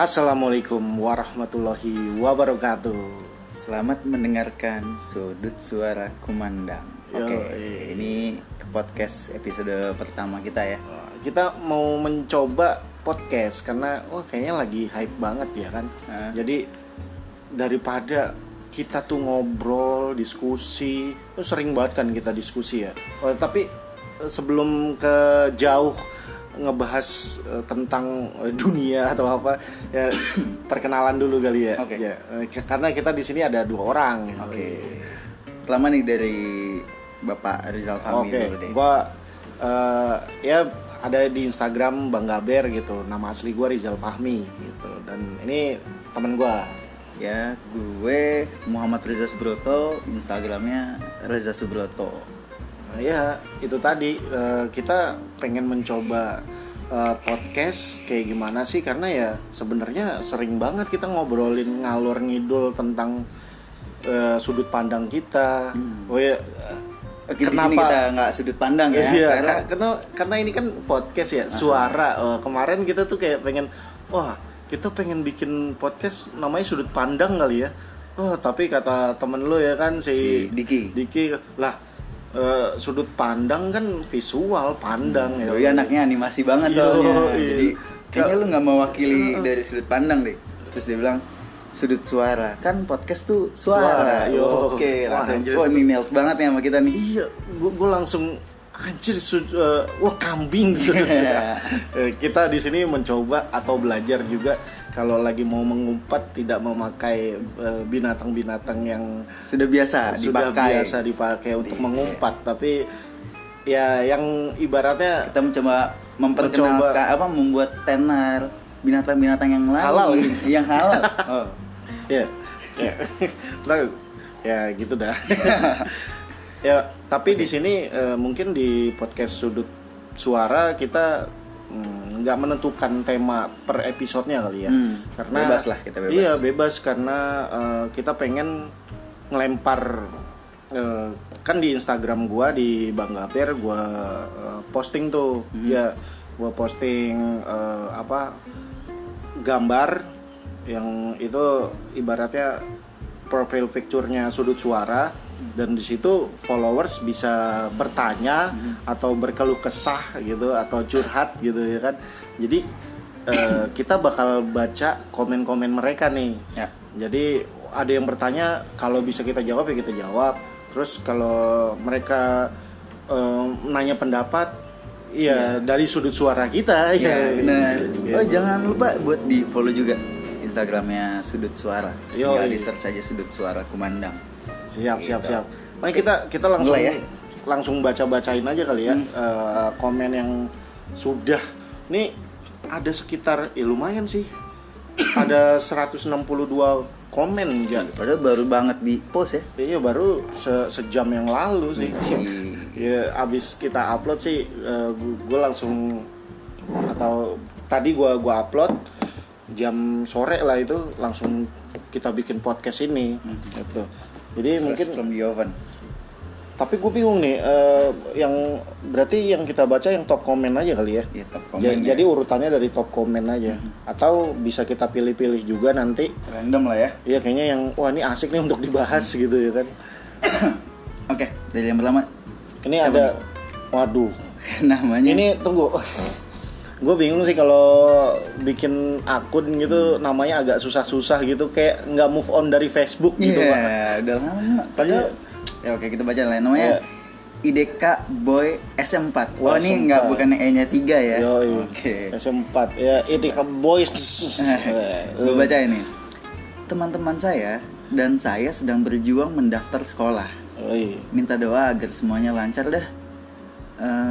Assalamualaikum warahmatullahi wabarakatuh. Selamat mendengarkan sudut suara kumandang. Oke, iya. ini podcast episode pertama kita ya. Kita mau mencoba podcast karena wah kayaknya lagi hype banget ya kan. Jadi daripada kita tuh ngobrol, diskusi, sering banget kan kita diskusi ya. Oh, tapi eh, sebelum ke jauh ngebahas eh, tentang eh, dunia atau apa ya perkenalan dulu kali ya. Oke. Ya, eh, k- karena kita di sini ada dua orang. Oke. Pertama nih dari Bapak Rizal Fahmi Oke, dulu deh. gua eh, ya ada di Instagram Bang Gaber gitu. Nama asli gua Rizal Fahmi gitu. Dan ini temen gua. Ya, gue Muhammad Reza Subroto, Instagramnya Reza Subroto. Nah, ya itu tadi eh, kita pengen mencoba eh, podcast kayak gimana sih karena ya sebenarnya sering banget kita ngobrolin ngalor ngidul tentang eh, sudut pandang kita. Oh ya. Di sini kita nggak sudut pandang ya, Iya, karena ka- karena karena ini kan podcast ya, suara. Oh, kemarin kita tuh kayak pengen wah, kita pengen bikin podcast namanya sudut pandang kali ya. Oh, tapi kata temen lu ya kan si, Si Diki. Diki lah eh, sudut pandang kan visual pandang ya. Doi anaknya animasi banget Yo, soalnya. iya. Jadi kayaknya lu nggak mewakili dari sudut pandang deh. Terus dia bilang sudut suara kan podcast tuh Suara, suara. yo. Oke, langsung. Wah, ini nails banget nih sama kita nih. Iya, gua, gua langsung anjir sud- eh, wah kambing sudut. Eh, kita di sini mencoba atau belajar juga kalau lagi mau mengumpat tidak memakai eh, binatang-binatang yang Sudah biasa sudah dipakai. biasa dipakai untuk Iya. mengumpat, tapi ya yang ibaratnya Kita mencoba memperkenalkan apa membuat tenar binatang-binatang yang lain Halal. yang halal. Oh. ya ya Ntar, ya gitu dah ya tapi di sini eh, mungkin di podcast sudut suara kita mm, nggak menentukan tema per episodenya kali ya. Hmm, karena bebas lah, kita bebas. iya bebas. Karena eh, kita pengen ngelempar eh, kan di Instagram gua di Bang Gaper gua eh, posting tuh. Hmm. ya gua posting eh, apa gambar yang itu ibaratnya profile picture-nya sudut suara dan di situ followers bisa bertanya atau berkeluh kesah gitu atau curhat gitu ya kan jadi eh, kita bakal baca komen-komen mereka nih Ya. jadi ada yang bertanya kalau bisa kita jawab ya kita jawab terus kalau mereka eh, nanya pendapat iya dari sudut suara kita Ya, benar. Gitu. Oh, jangan lupa buat di-follow juga Instagramnya Sudut Suara. Yo, Tinggal iya. di search aja Sudut Suara Kumandang. Siap siap Gitu. siap Nah, kita kita langsung Mulai ya? Hmm. langsung baca bacain aja kali ya eh, komen yang sudah nih ada sekitar ya lumayan sih ada 162 komen ya Padahal baru banget di post ya. iya baru se- sejam yang lalu sih ya abis kita upload sih gue langsung atau tadi gue gua upload jam sore lah itu langsung kita bikin podcast ini gitu jadi mungkin Mungkin from the oven. tapi gue bingung nih eh, yang berarti yang kita baca yang top komen aja kali ya? Iya, top Ja- ya. jadi urutannya dari top komen aja. Atau bisa kita pilih-pilih juga nanti. Random lah ya. Iya kayaknya yang wah ini asik nih untuk dibahas gitu ya kan. Oke, dari yang pertama. Ini Siapa ada waduh. Namanya? Ini tunggu gue bingung sih kalau bikin akun gitu namanya agak susah-susah gitu kayak nggak move on dari Facebook gitu Iya, Pak. udah lama. Padahal ya oke kita baca lah namanya Iya. IDK Boy SM4. Wah, Oh, ini SM4. nggak bukan E-nya 3 ya. Oke. S4 ya ini ke boys Gue baca ini. Teman-teman saya dan saya sedang berjuang mendaftar sekolah. Minta doa agar semuanya lancar dah.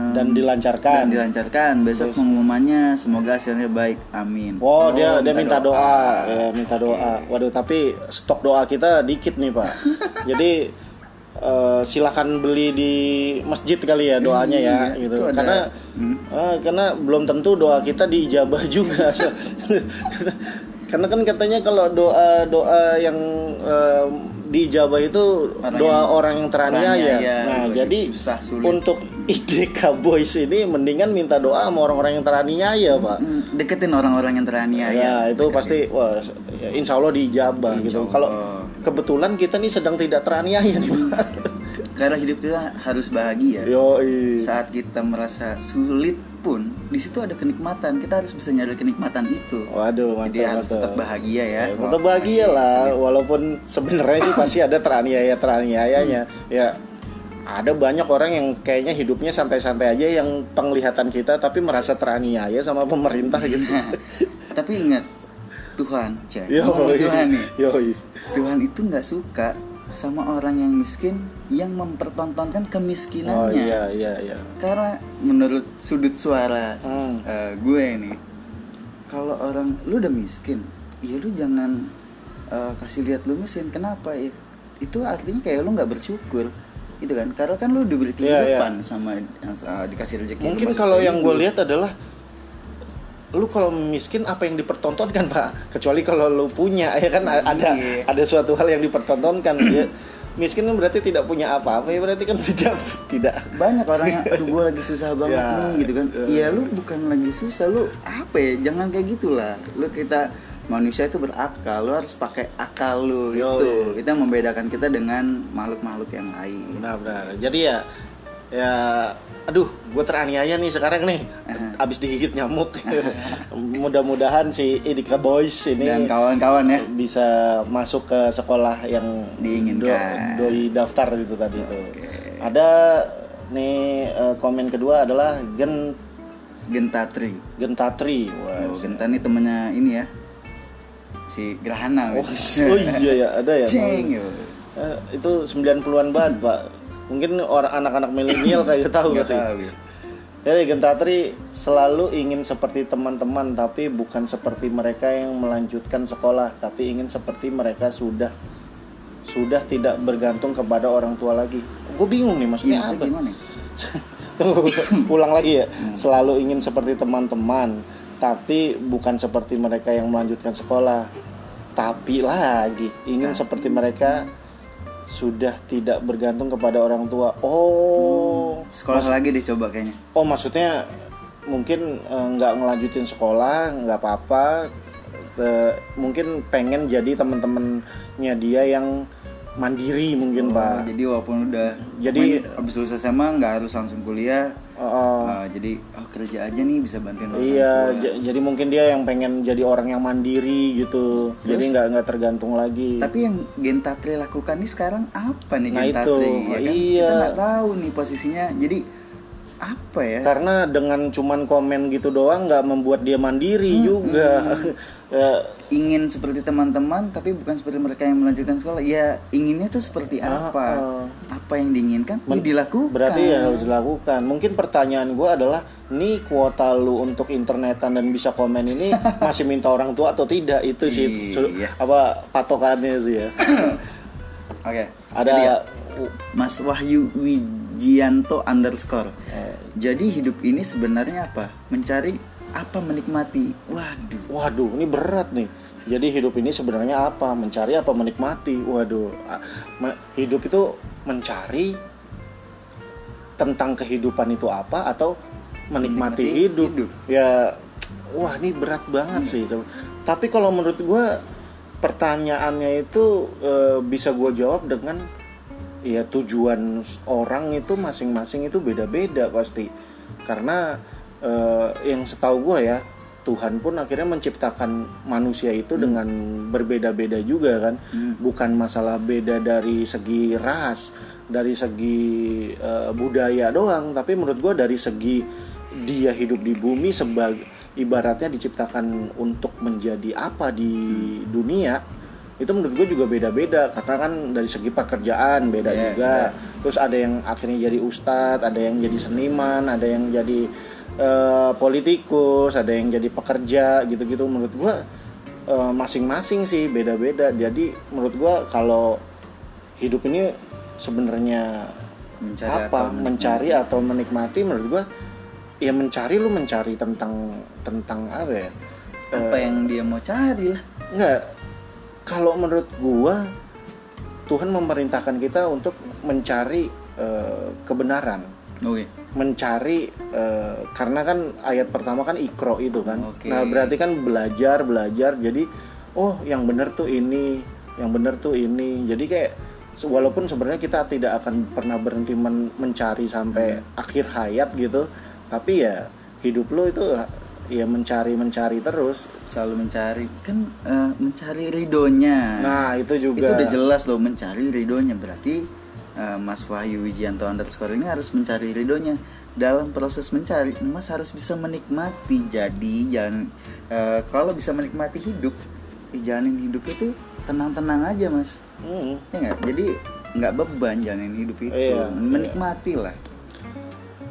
Dan dilancarkan dan dilancarkan. Besok pengumumannya semoga hasilnya baik. Amin. Wow, dia dia minta doa, ya, minta doa. Waduh, tapi stok doa kita dikit nih pak. Jadi eh, silahkan beli di masjid kali ya doanya ya, Iya, gitu. itu ada- Karena Hmm. eh, karena belum tentu doa kita diijabah juga. karena kan katanya kalau doa doa yang eh, diijabah itu Orang doa yang orang yang teraniaya. teraniaya, Nah, lagi jadi susah, sulit. untuk IDK Boys ini mendingan minta doa sama orang-orang yang teraniaya, Pak. Deketin orang-orang yang teraniaya Ya, itu pasti wah ya, insya Allah diijabah Insya gitu. Kalau kebetulan kita nih sedang tidak teraniaya nih, Pak. karena hidup kita harus bahagia Yo, saat kita merasa sulit pun di situ ada kenikmatan. Kita harus bisa nyari kenikmatan itu. Waduh, mantap. jadi harus tetap bahagia ya. Ya, tetap bahagia lah, walaupun sebenarnya sih pasti ada teraniaya teraniayanya. Ya, ada banyak orang yang kayaknya hidupnya santai-santai aja yang penglihatan kita tapi merasa teraniaya sama pemerintah gitu. tapi ingat Tuhan cek. Tuhan nih. Yoi. Tuhan itu nggak suka sama orang yang miskin yang mempertontonkan Oh kemiskinannya iya iya iya. karena menurut sudut suara Hmm. eh, gue nih kalau orang lu udah miskin ya lu jangan eh, kasih lihat lu miskin kenapa ya itu artinya kayak lu nggak bersyukur gitu kan karena kan lu diberi Iya, iya. kehidupan sama eh, dikasih rezeki Mungkin kalau yang gue lihat adalah lu kalau miskin apa yang dipertontonkan pak? Kecuali kalau lu punya ya kan? Ada Iya. ada suatu hal yang dipertontonkan. Ya miskin kan berarti tidak punya apa-apa ya berarti kan tidak tidak. Banyak orang yang aduh gue lagi susah banget Ya, nih gitu kan. ya. iya lu bukan lagi susah lu apa ya? Jangan kayak gitulah. Lu kita manusia itu berakal lu harus pakai akal lu Yo, gitu kita membedakan kita dengan makhluk-makhluk yang lain. Benar-benar jadi ya ya aduh gue teraniaya nih sekarang nih. Abis digigit nyamuk. Mudah-mudahan si Idika Boys ini dan kawan-kawan ya. bisa masuk ke sekolah yang Diinginkan. do- doi daftar gitu tadi itu. Ada nih eh, komen kedua adalah Gen Gentatri. Gentatri. Oh, Genta nih temennya ini ya. Si Gerhana oh, oh iya ya ada ya Ceng, yo. Eh, itu 90-an banget pak mungkin orang anak-anak milenial kayak tahu katanya. tahu ya. Jadi Gentatri selalu ingin seperti teman-teman tapi bukan seperti mereka yang melanjutkan sekolah tapi ingin seperti mereka sudah sudah tidak bergantung kepada orang tua lagi. Gue bingung nih maksudnya maksudnya apa? gimana? Tunggu, ulang lagi ya. Selalu ingin seperti teman-teman tapi bukan seperti mereka yang melanjutkan sekolah. Tapi lagi ingin seperti mereka sudah tidak bergantung kepada orang tua. Oh, Sekolah lagi deh coba kayaknya. Oh maksudnya mungkin eh, nggak ngelanjutin sekolah nggak apa-apa Eh, mungkin pengen jadi teman-temannya dia yang mandiri mungkin Oh, pak. jadi walaupun udah Jadi- main- habis lulus SMA nggak harus langsung kuliah. Oh. uh, jadi oh, kerja aja nih bisa bantuin orang iya, tua. jadi mungkin dia yang pengen jadi orang yang mandiri gitu. jadi Terus? nggak nggak tergantung lagi. Tapi yang Gentatri lakukan nih sekarang apa nih Nah, Gentatri? itu, ya kan? iya. Kita nggak tahu nih posisinya. Jadi apa ya? Karena dengan cuman komen gitu doang nggak membuat dia mandiri Hmm, juga. Ya, ingin seperti teman-teman tapi bukan seperti mereka yang melanjutkan sekolah. Ya inginnya tuh seperti Ah, apa? ah. Apa yang diinginkan? Ya dilakukan. Berarti yang harus dilakukan. Mungkin pertanyaan gue adalah, nih kuota lu untuk internetan dan bisa komen ini masih minta orang tua atau tidak? Itu sih Iya. apa patokannya sih ya. Oke. Ada ya, Mas Wahyu Wijianto underscore. Eh. Jadi hidup ini sebenarnya apa? Mencari apa menikmati? Waduh. waduh, ini berat nih. Jadi hidup ini sebenarnya apa? Mencari apa menikmati? Waduh, hidup itu mencari tentang kehidupan itu apa atau menikmati, Menikmati hidup. hidup. Ya, wah ini berat banget sih. Tapi kalau menurut gue pertanyaannya itu eh, bisa gue jawab dengan ya tujuan orang itu masing-masing itu beda-beda pasti. Karena eh, yang setahu gue ya Tuhan pun akhirnya menciptakan manusia itu dengan berbeda-beda juga kan. Bukan masalah beda dari segi ras dari segi eh, budaya doang. Tapi menurut gue dari segi dia hidup di bumi sebagai ibaratnya diciptakan untuk menjadi apa di dunia itu menurut gue juga beda-beda. Karena kan dari segi pekerjaan beda Iya, juga. terus ada yang akhirnya jadi ustadz ada yang jadi seniman ada yang jadi eh, politikus ada yang jadi pekerja gitu-gitu. Menurut gue eh, masing-masing sih beda-beda. Jadi menurut gue kalau hidup ini sebenarnya Mencari apa? atau menikmati. mencari atau menikmati menurut gue ya mencari lu mencari tentang tentang apa ya Apa yang dia mau cari lah? Enggak. Kalau menurut gua Tuhan memerintahkan kita untuk mencari eh, kebenaran Oke. mencari eh, karena kan ayat pertama kan ikro itu kan Oke. nah berarti kan belajar belajar jadi oh yang benar tuh ini yang benar tuh ini jadi kayak walaupun sebenarnya kita tidak akan pernah berhenti men- mencari sampai akhir hayat gitu tapi ya hidup lo itu ya mencari mencari terus. Selalu mencari. Kan eh, mencari ridhonya. nah itu itu juga udah jelas loh mencari ridhonya. Berarti eh, Mas Wahyu Wijianto underscore ini harus mencari ridhonya. Dalam proses mencari Mas harus bisa menikmati. Jadi jangan eh, kalau bisa menikmati hidup jalanin hidup itu tenang-tenang aja Mas. Hmm. ya nggak? Jadi nggak beban jalanin hidup itu. Iya, menikmati lah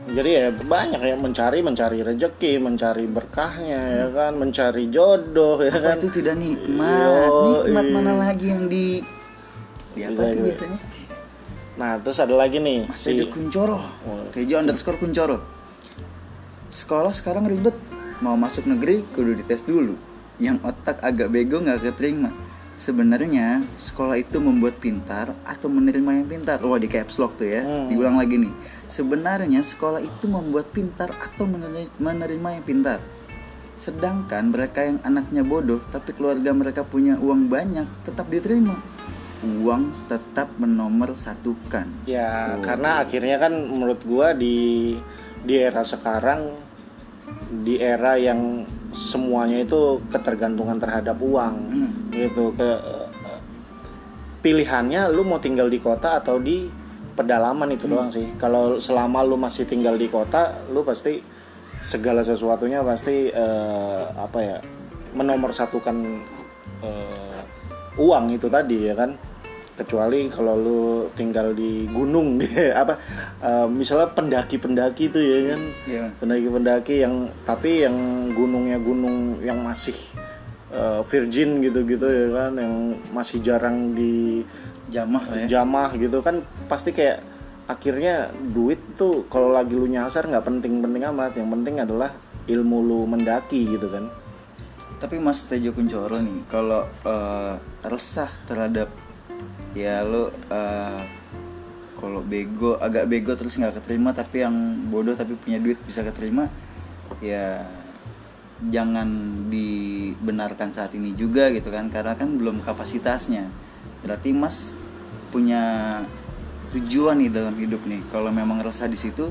jadi ya banyak ya mencari mencari rezeki mencari berkahnya ya kan? Mencari jodoh ya apa kan? itu tidak nikmat? Yoi. nikmat mana lagi yang di di apa tuh biasanya? Nah terus ada lagi nih Mas si Kuncoro. Oh. Tejo underscore Kuncoro. Sekolah sekarang ribet. Mau masuk negeri kudu dites dulu. Yang otak agak bego nggak keterima Sebenarnya sekolah itu membuat pintar atau menerima yang pintar? Wah di caps lock tuh ya. Hmm. Diulang lagi nih. Sebenarnya sekolah itu membuat pintar atau meneri- menerima yang pintar? Sedangkan mereka yang anaknya bodoh tapi keluarga mereka punya uang banyak tetap diterima. Uang tetap menomor satukan ya Oh. karena akhirnya kan menurut gua di di era sekarang di era yang semuanya itu ketergantungan terhadap uang Hmm. gitu. Ke pilihannya lu mau tinggal di kota atau di pedalaman itu doang sih. Kalau selama lu masih tinggal di kota lu pasti segala sesuatunya pasti eh, apa ya menomorsatukan eh, uang itu tadi ya kan kecuali kalau lu tinggal di gunung apa eh, misalnya pendaki-pendaki itu ya kan? Iya. pendaki-pendaki yang tapi yang gunungnya gunung yang masih eh, virgin gitu-gitu ya kan? Yang masih jarang di Jamah ya. jamah gitu kan? Pasti kayak akhirnya duit tuh kalau lagi lu nyasar nggak penting-penting amat. Yang penting adalah ilmu lu mendaki gitu kan? Tapi Mas Tejo Kuncoro nih, kalau eh, resah terhadap ya lo eh, kalau bego agak bego terus nggak keterima tapi yang bodoh tapi punya duit bisa keterima ya jangan dibenarkan saat ini juga gitu kan karena kan belum kapasitasnya. Berarti Mas punya tujuan nih dalam hidup nih. Kalau memang resah di situ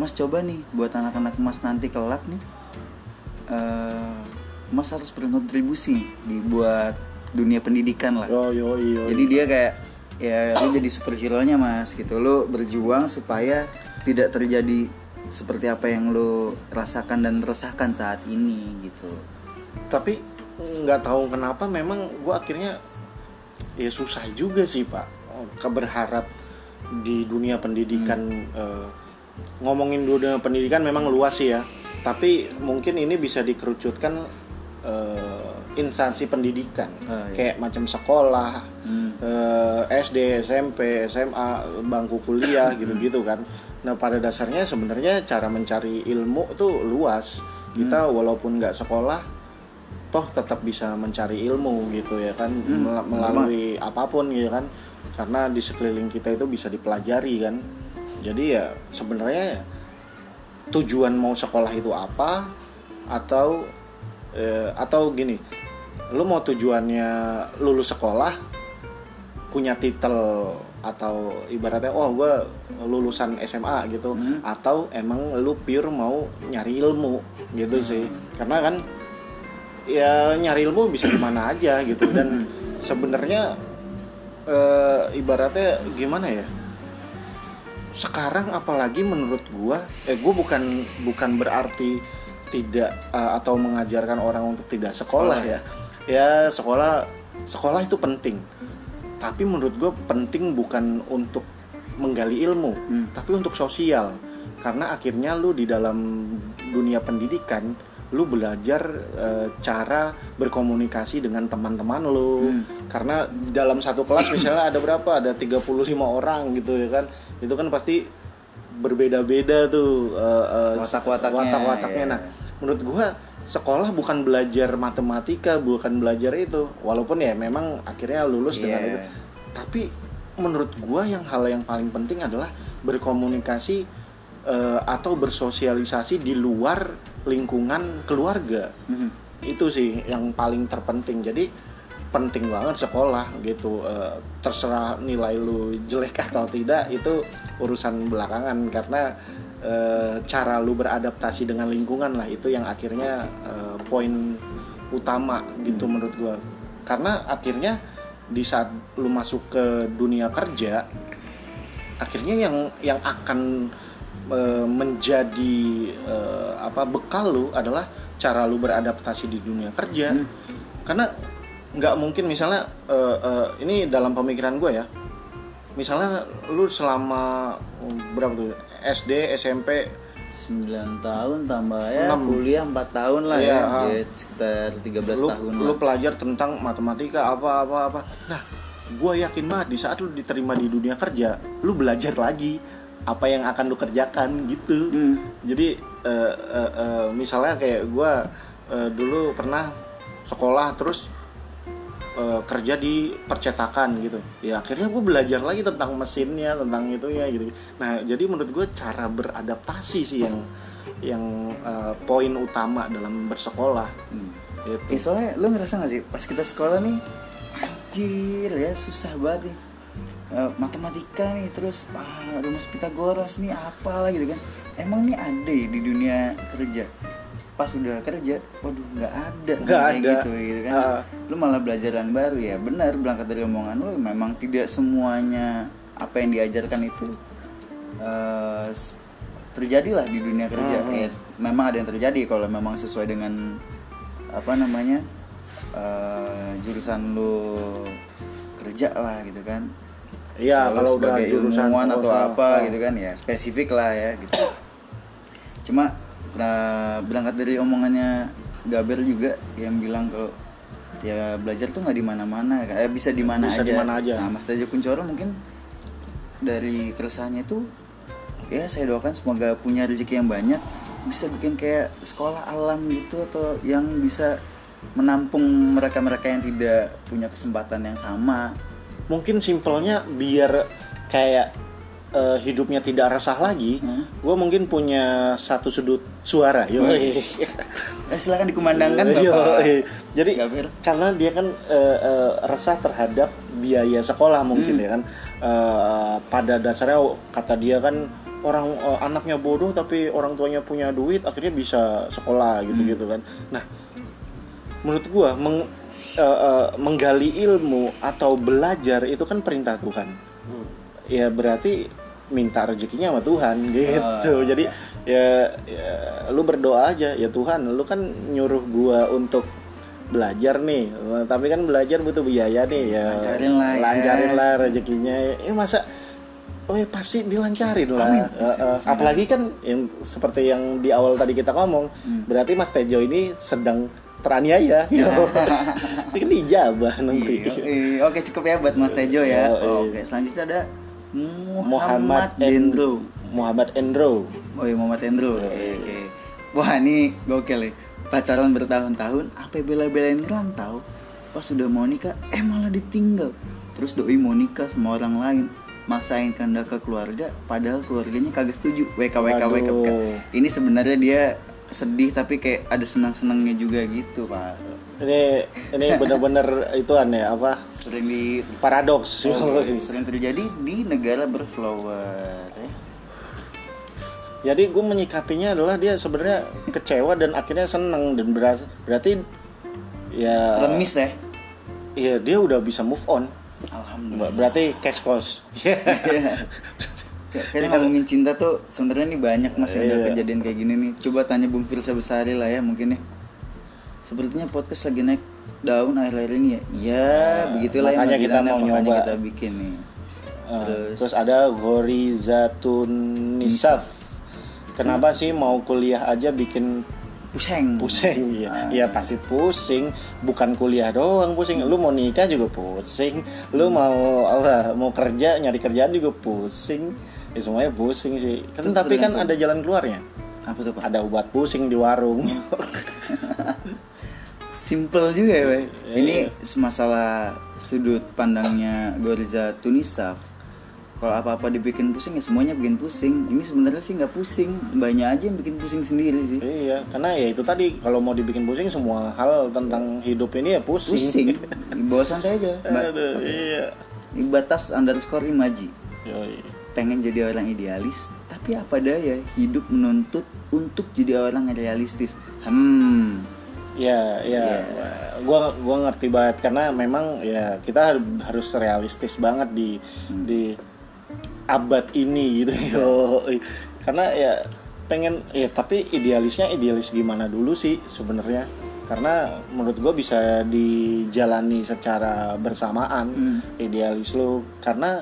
Mas coba nih buat anak-anak Mas nanti kelak nih eh, Mas harus berkontribusi di buat dunia pendidikan lah. yo yo yo Jadi dia kayak ya lu jadi superhero nya mas gitu. Lu berjuang supaya tidak terjadi seperti apa yang lu rasakan dan resahkan saat ini gitu. tapi nggak tahu kenapa memang gua akhirnya ya susah juga sih pak keberharap di dunia pendidikan eh, ngomongin dunia pendidikan memang luas sih ya tapi mungkin ini bisa dikerucutkan eh, instansi pendidikan. Ah, iya. kayak macam sekolah Hmm. eh, SD SMP SMA bangku kuliah gitu-gitu kan. Nah pada dasarnya sebenarnya cara mencari ilmu tuh luas. Kita walaupun nggak sekolah toh tetap bisa mencari ilmu gitu ya kan. Mel- melalui apa pun gitu kan. Karena di sekeliling kita itu bisa dipelajari kan. Jadi ya sebenarnya tujuan mau sekolah itu apa atau eh, atau gini lu mau tujuannya lulus sekolah punya titel atau ibaratnya oh gue lulusan SMA gitu atau emang lu pure mau nyari ilmu gitu sih. Karena kan ya nyari ilmu bisa di mana aja gitu. Dan sebenarnya eh, ibaratnya gimana ya? Sekarang apalagi menurut gua eh gua bukan bukan berarti tidak eh, atau mengajarkan orang untuk tidak sekolah ya. Ya sekolah sekolah itu penting. Tapi menurut gue penting bukan untuk menggali ilmu tapi untuk sosial. Karena akhirnya lu di dalam dunia pendidikan lu belajar eh, cara berkomunikasi dengan teman-teman lu. Karena dalam satu kelas misalnya ada berapa? Ada 35 orang gitu ya kan? Itu kan pasti berbeda-beda tuh eh, eh, Watak-wataknya, watak-wataknya. ya. nah menurut gua sekolah bukan belajar matematika bukan belajar itu walaupun ya memang akhirnya lulus dengan Iya. itu tapi menurut gua yang hal yang paling penting adalah berkomunikasi eh, atau bersosialisasi di luar lingkungan keluarga Mhm. itu sih yang paling terpenting jadi penting banget sekolah gitu. Eh, terserah nilai lu jelek atau tidak itu urusan belakangan. Karena eh, cara lu beradaptasi dengan lingkungan lah itu yang akhirnya eh, poin utama gitu menurut gua. Karena akhirnya di saat lu masuk ke dunia kerja akhirnya yang yang akan eh, menjadi eh, apa bekal lu adalah cara lu beradaptasi di dunia kerja. Karena nggak mungkin misalnya eh, eh, ini dalam pemikiran gue ya misalnya lu selama oh, berapa tuh SD SMP 9 tahun tambah ya Enam. kuliah 4 tahun lah ya, ya sekitar 13 lu, tahun lu lah. pelajar tentang matematika apa apa apa nah gue yakin banget di saat lu diterima di dunia kerja lu belajar lagi apa yang akan lu kerjakan gitu Hmm. jadi eh, eh, eh, misalnya kayak gue dulu pernah sekolah terus eh, kerja di percetakan gitu. Ya akhirnya gue belajar lagi tentang mesinnya tentang itunya gitu. Nah jadi menurut gue cara beradaptasi sih yang yang eh, poin utama dalam bersekolah. Hmm. gitu. Ya, soalnya lu ngerasa gak sih pas kita sekolah nih anjir ya susah banget nih. Eh, matematika nih terus ah, rumus Pitagoras nih apalah gitu kan. Emang nih ada ya di dunia kerja pas udah kerja waduh nggak ada Nggak ada. gitu gitu kan Ah. lu malah belajar yang baru ya benar berangkat dari omongan lu memang tidak semuanya apa yang diajarkan itu s- terjadilah di dunia kerja Hmm. Eh, memang ada yang terjadi kalau memang sesuai dengan apa namanya eh, jurusan lu kerja lah gitu kan Iya, Kalau udah sebagai jurusan atau oh, apa oh. gitu kan ya spesifik lah ya gitu cuma nah, berangkat dari omongannya Gaber juga yang bilang kalau ya belajar tuh nggak di mana-mana eh, bisa di mana aja. di mana aja. nah Mas Tejo Kuncoro mungkin dari keresahannya itu ya saya doakan semoga punya rezeki yang banyak bisa bikin kayak sekolah alam gitu atau yang bisa menampung mereka-mereka yang tidak punya kesempatan yang sama Mungkin simpelnya biar kayak eh, hidupnya tidak resah lagi, Hmm. gue mungkin punya satu sudut suara. Yo, Eh, silakan dikumandangkan Yo, Bapak. Jadi Gaber. karena dia kan eh, eh, resah terhadap biaya sekolah mungkin Hmm. ya kan. Eh, pada dasarnya kata dia kan orang eh, anaknya bodoh tapi orang tuanya punya duit akhirnya bisa sekolah gitu-gitu Hmm. kan. Nah, menurut gua meng- eh, eh, menggali ilmu atau belajar itu kan perintah Tuhan. Ya berarti minta rezekinya sama Tuhan gitu. Ah. Jadi ya, ya lu berdoa aja ya Tuhan, lu kan nyuruh gua untuk belajar nih. Tapi kan belajar butuh biaya nih ya. Lancarin lah ya. Lancarin lah rezekinya. Eh masa Oh ya pasti dilancarin lah. Amin. Eh, eh, apalagi kan yang seperti yang di awal tadi kita ngomong, Hmm. berarti Mas Tejo ini sedang teraniaya. Ini kan dijabah nanti. Iya, iya. Oke cukup ya buat Mas Tejo ya. Oke selanjutnya ada Muhammad Muhammad Endro. Muhammad Endro. Oh iya Muhammad Endro. Oke oke. Wah ini gokil ya. Pacaran bertahun-tahun, apa bela-belain rantau. Pas sudah mau nikah, eh malah ditinggal. Terus doi mau nikah sama orang lain. Maksain kehendak ke keluarga, padahal keluarganya kagak setuju. WK WK WK. Ini sebenarnya dia sedih tapi kayak ada senang-senangnya juga gitu pak. Ini ini benar-benar ituan ya apa? Sering di Paradoks. sering terjadi di negara berflower. ya. Jadi gue menyikapinya adalah dia sebenarnya kecewa dan akhirnya seneng dan beras- berarti ya Remis ya. Iya dia udah bisa move on. Alhamdulillah. Berarti cash cost. Kayaknya ngomongin cinta tuh sebenarnya nih banyak mas yang ada Iya. kejadian kayak gini nih. Coba tanya Bung Firsa Besari lah ya mungkin ya. Sepertinya podcast lagi naik daun akhir-akhir ini ya. Iya, begitulah makanya Mas kita Zidane, mau nyoba. kita bikin nih. Uh, Terus, terus ada Gorizatun Nisaf. Kenapa sih mau kuliah aja bikin pusing. pusing ya? Ah. Ya pasti pusing. Bukan kuliah doang pusing. Lu mau nikah juga pusing. Lu Hmm. mau apa? Mau kerja nyari kerjaan juga pusing. Ya semuanya pusing sih. Kan Itu tapi kan ada jalan keluarnya. Apa tuh pak? Ada obat pusing di warung. simple juga ya, Bay. Iya, Ini iya. masalah sudut pandangnya Goriza Tunisa. Kalau apa-apa dibikin pusing ya semuanya bikin pusing. Ini sebenarnya sih nggak pusing, banyak aja yang bikin pusing sendiri sih. Iya, karena ya itu tadi kalau mau dibikin pusing semua hal tentang hidup ini ya pusing. Pusing, bawa santai aja. Aduh, iya. Di batas underscore imaji. Yoi. Pengen jadi orang idealis, tapi apa daya hidup menuntut untuk jadi orang yang realistis. Hmm, Ya, ya, gua gua ngerti banget karena memang ya kita har- harus realistis banget di di abad ini gitu. Yoi. Karena ya pengen ya tapi idealisnya idealis gimana dulu sih sebenarnya? Karena menurut gue bisa dijalani secara bersamaan idealis lu. Karena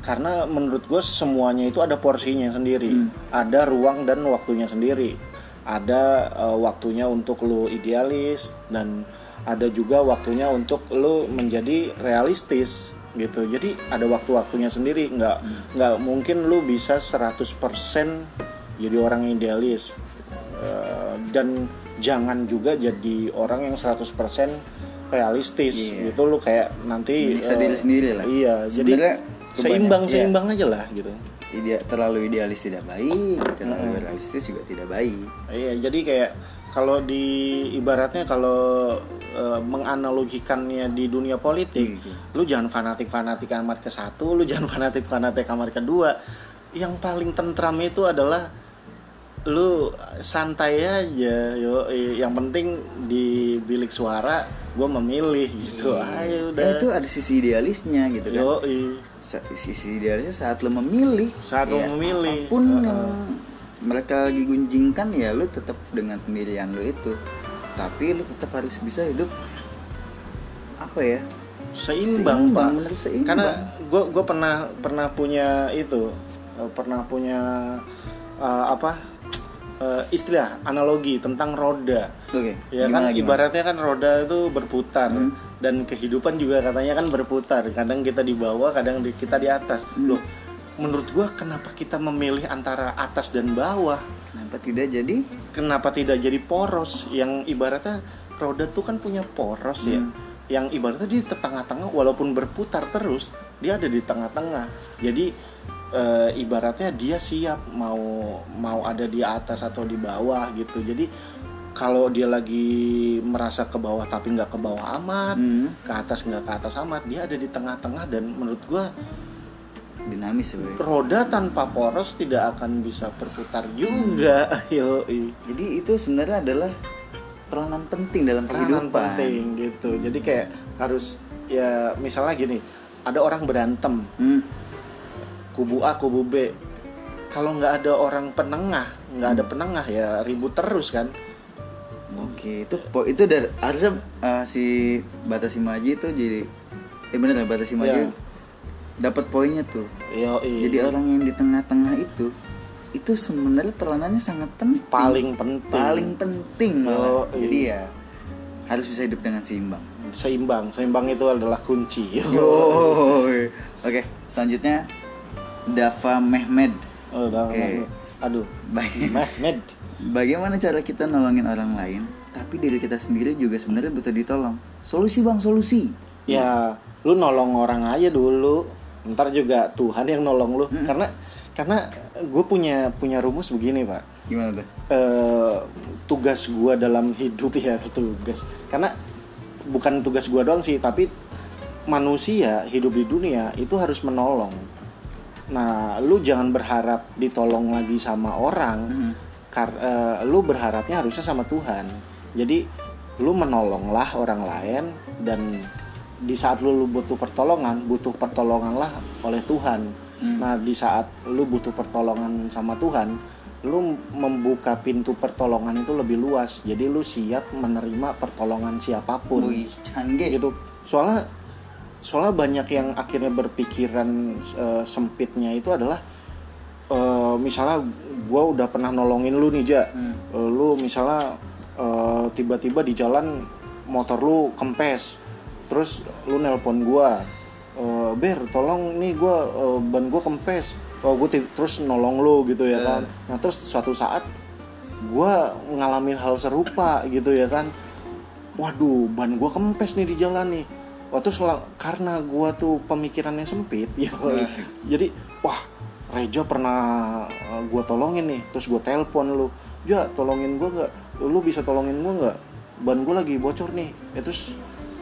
karena menurut gue semuanya itu ada porsinya sendiri. Ada ruang dan waktunya sendiri. Ada eh, waktunya untuk lu idealis dan ada juga waktunya untuk lu menjadi realistis gitu. Jadi ada waktu-waktunya sendiri. Nggak nggak mungkin lu bisa 100% jadi orang idealis. Eh, dan jangan juga jadi orang yang 100% realistis Iya. gitu. Lu kayak nanti Menyiksa eh, diri sendiri lah. iya Sebenarnya jadi seimbang iya. seimbang aja lah gitu ide terlalu idealis tidak baik, terlalu realistis juga tidak baik. Iya, jadi kayak kalau di ibaratnya kalau eh, menganalogikannya di dunia politik, Hmm. lu jangan fanatik-fanatik amat ke satu, lu jangan fanatik-fanatik amat kedua. Yang paling tentram itu adalah lu santai aja, yo. Yang penting di bilik suara gue memilih gitu. Ayo udah. Ya, itu ada sisi idealisnya gitu kan. Yo, Sa- Sisi idealisnya saat lo memilih. Saat lo memilih. Apa pun Heeh. yang mereka lagi gunjingkan ya lu tetap dengan pemilihan lu itu. Tapi lu tetap harus bisa hidup apa ya? seimbang, Seimbang, pak seimbang. karena gue gue pernah pernah punya itu eh, pernah punya eh, apa eh, istilah analogi tentang roda. Oke. ya kan gimana, gimana? ibaratnya kan roda itu berputar dan kehidupan juga katanya kan berputar. Kadang kita di bawah kadang di- kita di atas. Loh menurut gue kenapa kita memilih antara atas dan bawah? Kenapa tidak jadi? kenapa tidak jadi poros? Yang ibaratnya roda tuh kan punya poros ya. Yang ibaratnya di tengah-tengah walaupun berputar terus dia ada di tengah-tengah. Jadi eh, ibaratnya dia siap mau mau ada di atas atau di bawah gitu jadi kalau dia lagi merasa ke bawah tapi nggak ke bawah amat Hmm. ke atas nggak ke atas amat dia ada di tengah-tengah dan menurut gua Dinamis ya. Boy. roda tanpa poros tidak akan bisa berputar juga yoi Jadi itu sebenarnya adalah peranan penting dalam peranan kehidupan. penting gitu jadi kayak harus ya misalnya gini ada orang berantem Hmm. Kubu A kubu B kalau nggak ada orang penengah nggak ada penengah ya ribut terus kan Oke, itu itu dari harusnya uh, si Batasi Maji itu jadi eh bener ya Batasi Maji Iya. dapat poinnya tuh. yo Jadi orang yang di tengah-tengah itu itu sebenarnya peranannya sangat penting. paling penting paling penting malah. Yoi. Jadi ya harus bisa hidup dengan seimbang. seimbang seimbang itu adalah kunci Yo. Oke, selanjutnya Dava Mehmed. oh, udah Oke. aduh Baik. Mehmed Bagaimana cara kita nolongin orang lain, tapi diri kita sendiri juga sebenarnya butuh ditolong. Solusi bang, solusi. ya lu nolong orang aja dulu ntar juga Tuhan yang nolong lu karena karena gue punya punya rumus begini pak Gimana tuh? eh, tugas gue dalam hidup ya tugas karena bukan tugas gue doang sih tapi manusia hidup di dunia itu harus menolong nah lu jangan berharap ditolong lagi sama orang Hmm. kar eh, lu berharapnya harusnya sama Tuhan. Jadi lu menolonglah orang lain dan di saat lu, lu butuh pertolongan butuh pertolonganlah oleh Tuhan. Nah di saat lu butuh pertolongan sama Tuhan lu membuka pintu pertolongan itu lebih luas. Jadi lu siap menerima pertolongan siapa pun. Wih, canggih. gitu. Soalnya soalnya banyak yang akhirnya berpikiran eh, sempitnya itu adalah eh, misalnya gue udah pernah nolongin lu nih ja. Hmm. Eh, lu misalnya eh, tiba-tiba di jalan motor lu kempes terus lu nelpon gue eh, ber tolong nih gue ban gue kempes. Oh gue terus nolong lu gitu ya kan. Nah terus suatu saat gue ngalamin hal serupa gitu ya kan. Waduh ban gua kempes nih di jalan nih waktu karena gua tuh pemikirannya sempit ya. Nah. jadi wah Reja pernah uh, gua tolongin nih terus gua telepon lu. Ya tolongin gua nggak? Lu bisa tolongin gua nggak? Ban gua lagi bocor nih. Ya, terus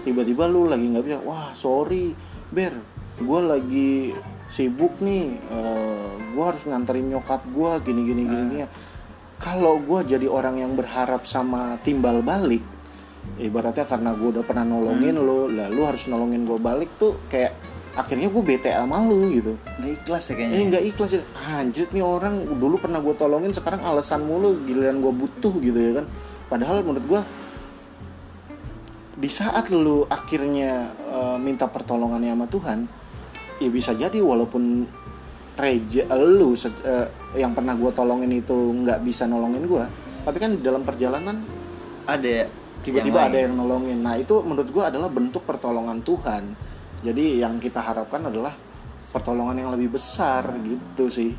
tiba-tiba lu lagi nggak bisa. Wah sorry ber gua lagi sibuk nih. Uh, gua harus nganterin nyokap gua gini gini gini, gini. kalau gua jadi orang yang berharap sama timbal balik ibaratnya karena gue udah pernah nolongin lo lalu harus nolongin gue balik tuh kayak akhirnya gue bete sama lu gitu. Nggak ikhlas ya kayaknya. Eh nggak ikhlas ya. Anjir nih orang dulu pernah gue tolongin sekarang alasan mulu giliran gue butuh gitu ya kan. Padahal menurut gue di saat lu akhirnya eh, minta pertolongannya sama Tuhan ya bisa jadi walaupun reja lu se- eh, yang pernah gue tolongin itu nggak bisa nolongin gue tapi kan di dalam perjalanan ada tiba-tiba yang ada yang nolongin. Nah itu menurut gua adalah bentuk pertolongan Tuhan. Jadi yang kita harapkan adalah pertolongan yang lebih besar gitu sih.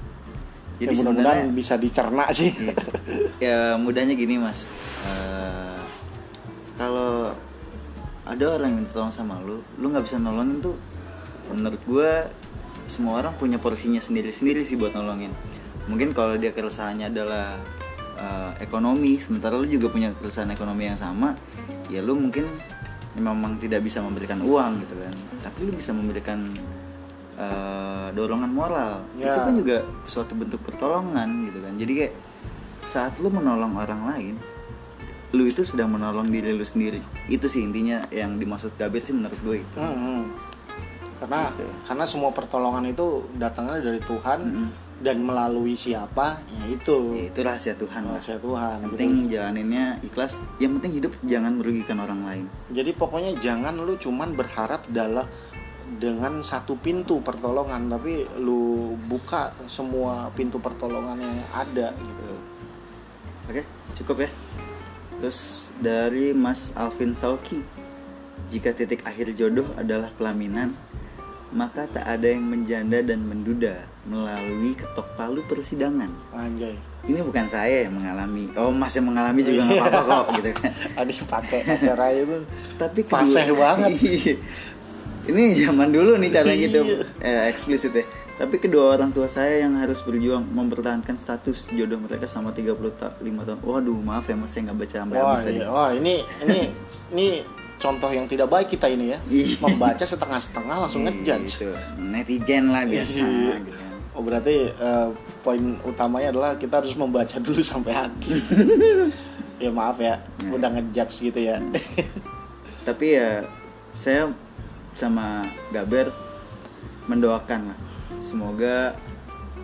Jadi ya, mudah-mudahan bisa dicerna sih. Iya. ya mudahnya gini mas. Eh, kalau ada orang yang minta tolong sama lu lu nggak bisa nolongin tuh menurut gua semua orang punya porsinya sendiri-sendiri sih buat nolongin. Mungkin kalau dia keresahannya adalah eh, ekonomi sementara lu juga punya keresahan ekonomi yang sama ya lu mungkin memang tidak bisa memberikan uang gitu kan tapi lu bisa memberikan eh, dorongan moral Ya. itu kan juga suatu bentuk pertolongan gitu kan jadi kayak saat lu menolong orang lain lu itu sedang menolong diri lu sendiri itu sih intinya yang dimaksud Gabir sih menurut gue itu Hmm, hmm. karena Gitu. karena semua pertolongan itu datangnya dari Tuhan Mm-mm. Dan melalui siapa ya itu Ya, itu rahasia Tuhan lah rahasia Tuhan yang gitu. penting jalaninnya ikhlas yang penting hidup jangan merugikan orang lain Jadi pokoknya jangan lu cuman berharap dalam dengan satu pintu pertolongan tapi lu buka semua pintu pertolongan yang ada gitu. Oke, cukup ya. Terus dari Mas Alvin Sauki, jika titik akhir jodoh adalah pelaminan, maka tak ada yang menjanda dan menduda melalui ketok palu persidangan. Anjay. Ini bukan saya yang mengalami. Oh, Mas yang mengalami juga nggak apa-apa kok, gitu kan. Adik pakai acara itu. Tapi Fasih banget. Iya. Ini zaman dulu nih gitu, Iya. eh, eksplisit ya. Tapi kedua orang tua saya yang harus berjuang mempertahankan status jodoh mereka sama 35 tahun. Waduh, maaf ya Mas saya nggak baca sampai habis tadi. iya. Wah, ini ini ini contoh yang tidak baik kita ini ya. Iya. Membaca setengah-setengah langsung ngejudge. Gitu. Netizen lah biasa Iya. gitu. Oh berarti eh, poin utamanya adalah kita harus membaca dulu sampai akhir. ya maaf ya, Iya. udah ngejudge gitu ya. Tapi ya saya sama Gaber mendoakan lah. Semoga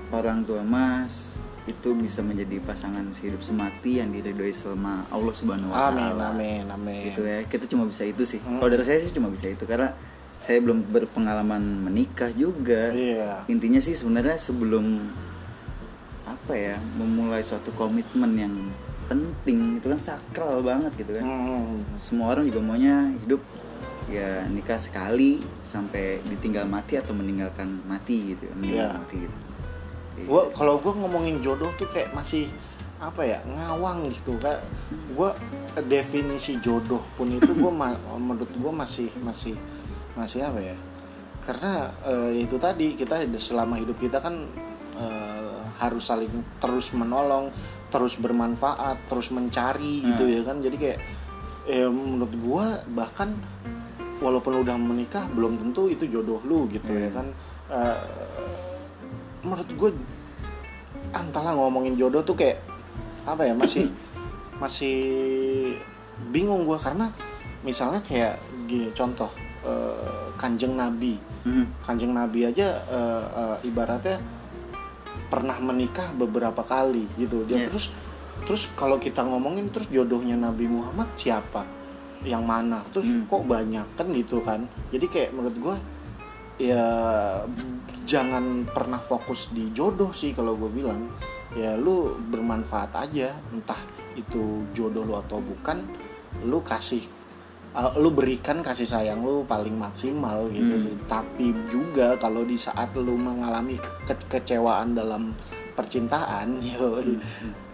orang tua Mas itu bisa menjadi pasangan sehidup semati yang diridhoi sama Allah Subhanahu wa amin, taala. amin, amin. Gitu ya. Kita cuma bisa itu sih. Hmm. Kalau dari saya sih cuma bisa itu karena saya belum berpengalaman menikah juga. Iya. Intinya sih sebenarnya sebelum apa ya, memulai suatu komitmen yang penting itu kan sakral banget gitu kan Hmm. semua orang juga maunya hidup ya nikah sekali sampai ditinggal mati atau meninggalkan mati gitu meninggal Iya. mati gitu. Gua kalau gua ngomongin jodoh tuh kayak masih apa ya ngawang gitu kayak gua definisi jodoh pun itu gua ma- menurut gua masih masih masih apa ya karena eh, itu tadi kita selama hidup kita kan eh, harus saling terus menolong terus bermanfaat terus mencari gitu Hmm. ya kan jadi kayak eh, menurut gua bahkan walaupun udah menikah belum tentu itu jodoh lu gitu ya Hmm. kan Eh, menurut gue antara ngomongin jodoh tuh kayak apa ya masih masih bingung gue karena misalnya kayak gini contoh eh, kanjeng nabi Hmm. kanjeng nabi aja eh, eh, ibaratnya pernah menikah beberapa kali gitu dia Iya. terus terus kalau kita ngomongin terus jodohnya nabi Muhammad siapa yang mana terus Hmm. kok banyak kan gitu kan jadi kayak menurut gue ya jangan pernah fokus di jodoh sih kalau gue bilang. Ya lu bermanfaat aja entah itu jodoh lu atau bukan lu kasih uh, lu berikan kasih sayang lu paling maksimal gitu Hmm. sih. Tapi juga kalau di saat lu mengalami ke- kekecewaan dalam percintaan ya,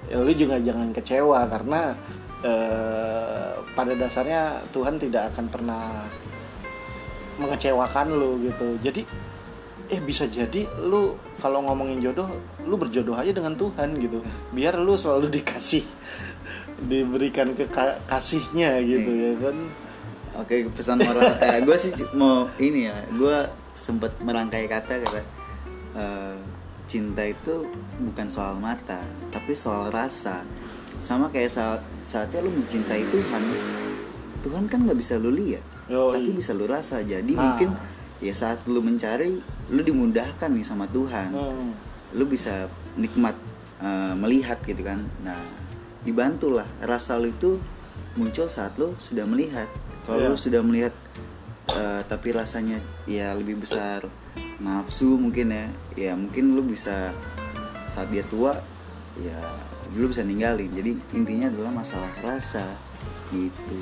ya lu juga jangan kecewa karena eh, pada dasarnya Tuhan tidak akan pernah mengecewakan lu gitu. Jadi eh bisa jadi lu kalau ngomongin jodoh lu berjodoh aja dengan Tuhan gitu. Biar lu selalu dikasih diberikan kekasihnya gitu ya kan. Oke pesan moral. Eh, gue sih mau ini ya gue sempat merangkai kata kata eh, cinta itu bukan soal mata tapi soal rasa. Sama kayak saat saatnya lu mencintai Tuhan. Tuhan kan nggak bisa lu lihat Yoi. tapi bisa lu rasa jadi Nah. mungkin ya saat lu mencari lu dimudahkan nih sama Tuhan Hmm. lu bisa nikmat eh, melihat gitu kan nah dibantulah rasa lu itu muncul saat lu sudah melihat kalau Iya. lu sudah melihat eh, tapi rasanya ya lebih besar nafsu mungkin ya ya mungkin lu bisa saat dia tua ya lu bisa ninggalin jadi intinya adalah masalah rasa gitu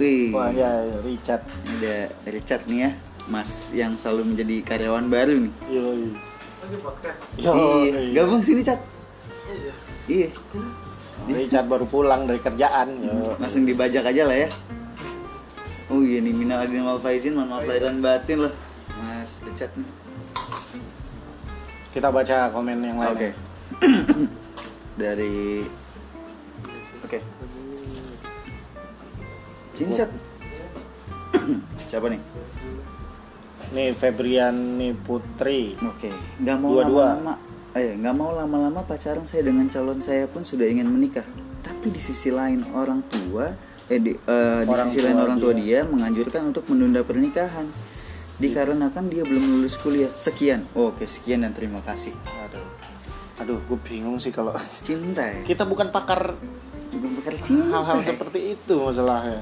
wih. Wah ya ya, Richard. Ada Richard nih ya mas yang selalu menjadi karyawan baru nih. Yoi. iya Yoi. gabung sini cat iya. Richard baru pulang dari kerjaan Yo. langsung dibajak aja lah ya. Oh iya nih minal adin wal faizin lahir dan batin loh mas Richard nih. Kita baca komen yang lain. Oke. Ya. dari sini Chat. siapa nih nih Febriani Putri Oke, nggak mau Dua-dua. lama-lama, eh nggak mau lama-lama pacaran saya dengan calon saya pun sudah ingin menikah. Tapi di sisi lain orang tua, eh di, eh, di sisi tua lain orang tua dia. dia menganjurkan untuk menunda pernikahan. Dikarenakan dia belum lulus kuliah. Sekian. Oke, sekian dan terima kasih. aduh aduh gue bingung sih kalau Cinta ya. kita bukan pakar Bukan bakal cinta. hal-hal ya. seperti itu masalahnya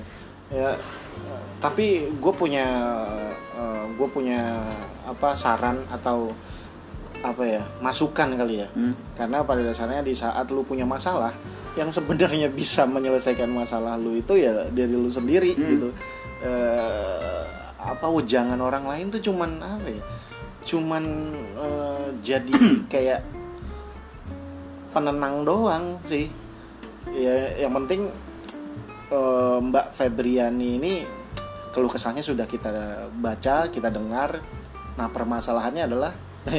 ya eh, tapi gue punya gue punya apa saran atau apa ya masukan kali ya Hmm. karena pada dasarnya di saat lu punya masalah yang sebenarnya bisa menyelesaikan masalah lu itu ya dari lu sendiri Hmm. gitu Eh, apa wejangan orang lain tuh cuman apa ya cuman eh, jadi kayak penenang doang sih ya yang penting eh, Mbak Febriani ini keluh kesahnya sudah kita baca kita dengar nah permasalahannya adalah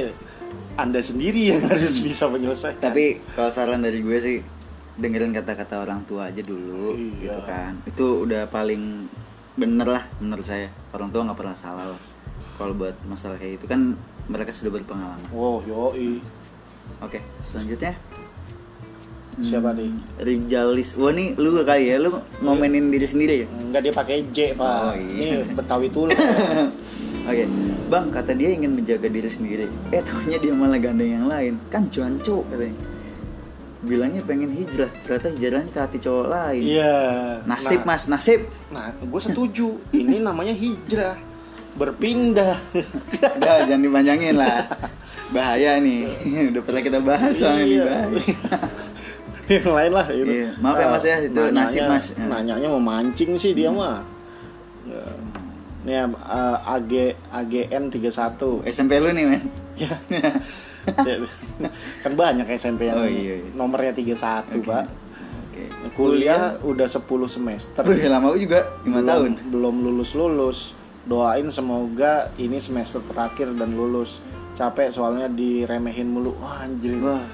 anda sendiri yang harus bisa menyelesaikan Tapi kalau saran dari gue sih dengerin kata-kata orang tua aja dulu Iya. gitu kan. Itu udah paling bener lah menurut saya. Orang tua nggak pernah salah lah. Kalau buat masalah kayak itu kan mereka sudah berpengalaman. wow yoi Oke, selanjutnya Siapa nih? Rijalis. Wah nih lu kali ya, lu ngomenin diri sendiri ya? Enggak dia pakai J pak Oh, iya. ini Betawi tuh Oke, bang kata dia ingin menjaga diri sendiri. Eh tahunya dia malah gandeng yang lain. Kan cuanco katanya. Bilangnya pengen hijrah, ternyata hijrahnya ke hati cowok lain. iya Nasib nah, mas, nasib. nah gue setuju ini namanya hijrah berpindah Udah jangan dipanjangin lah. Bahaya nih. Udah pernah kita bahas soalnya nih Iya. bahaya. Yang lain lah itu. Iya, maaf ya, Mas, ya, itu nanyanya- nasib, Mas. Ya. nanyanya mau mancing sih dia mah Ya. Nih ya, eh, AG AGN 31 SMP lu nih men. ya. kan banyak SMP yang Oh, iya, iya. nomornya 31 pak Oke. kuliah udah 10 semester Wih, lama juga 5 belum, tahun. belum lulus lulus doain semoga ini semester terakhir dan lulus capek soalnya diremehin mulu Wah, anjir Wah,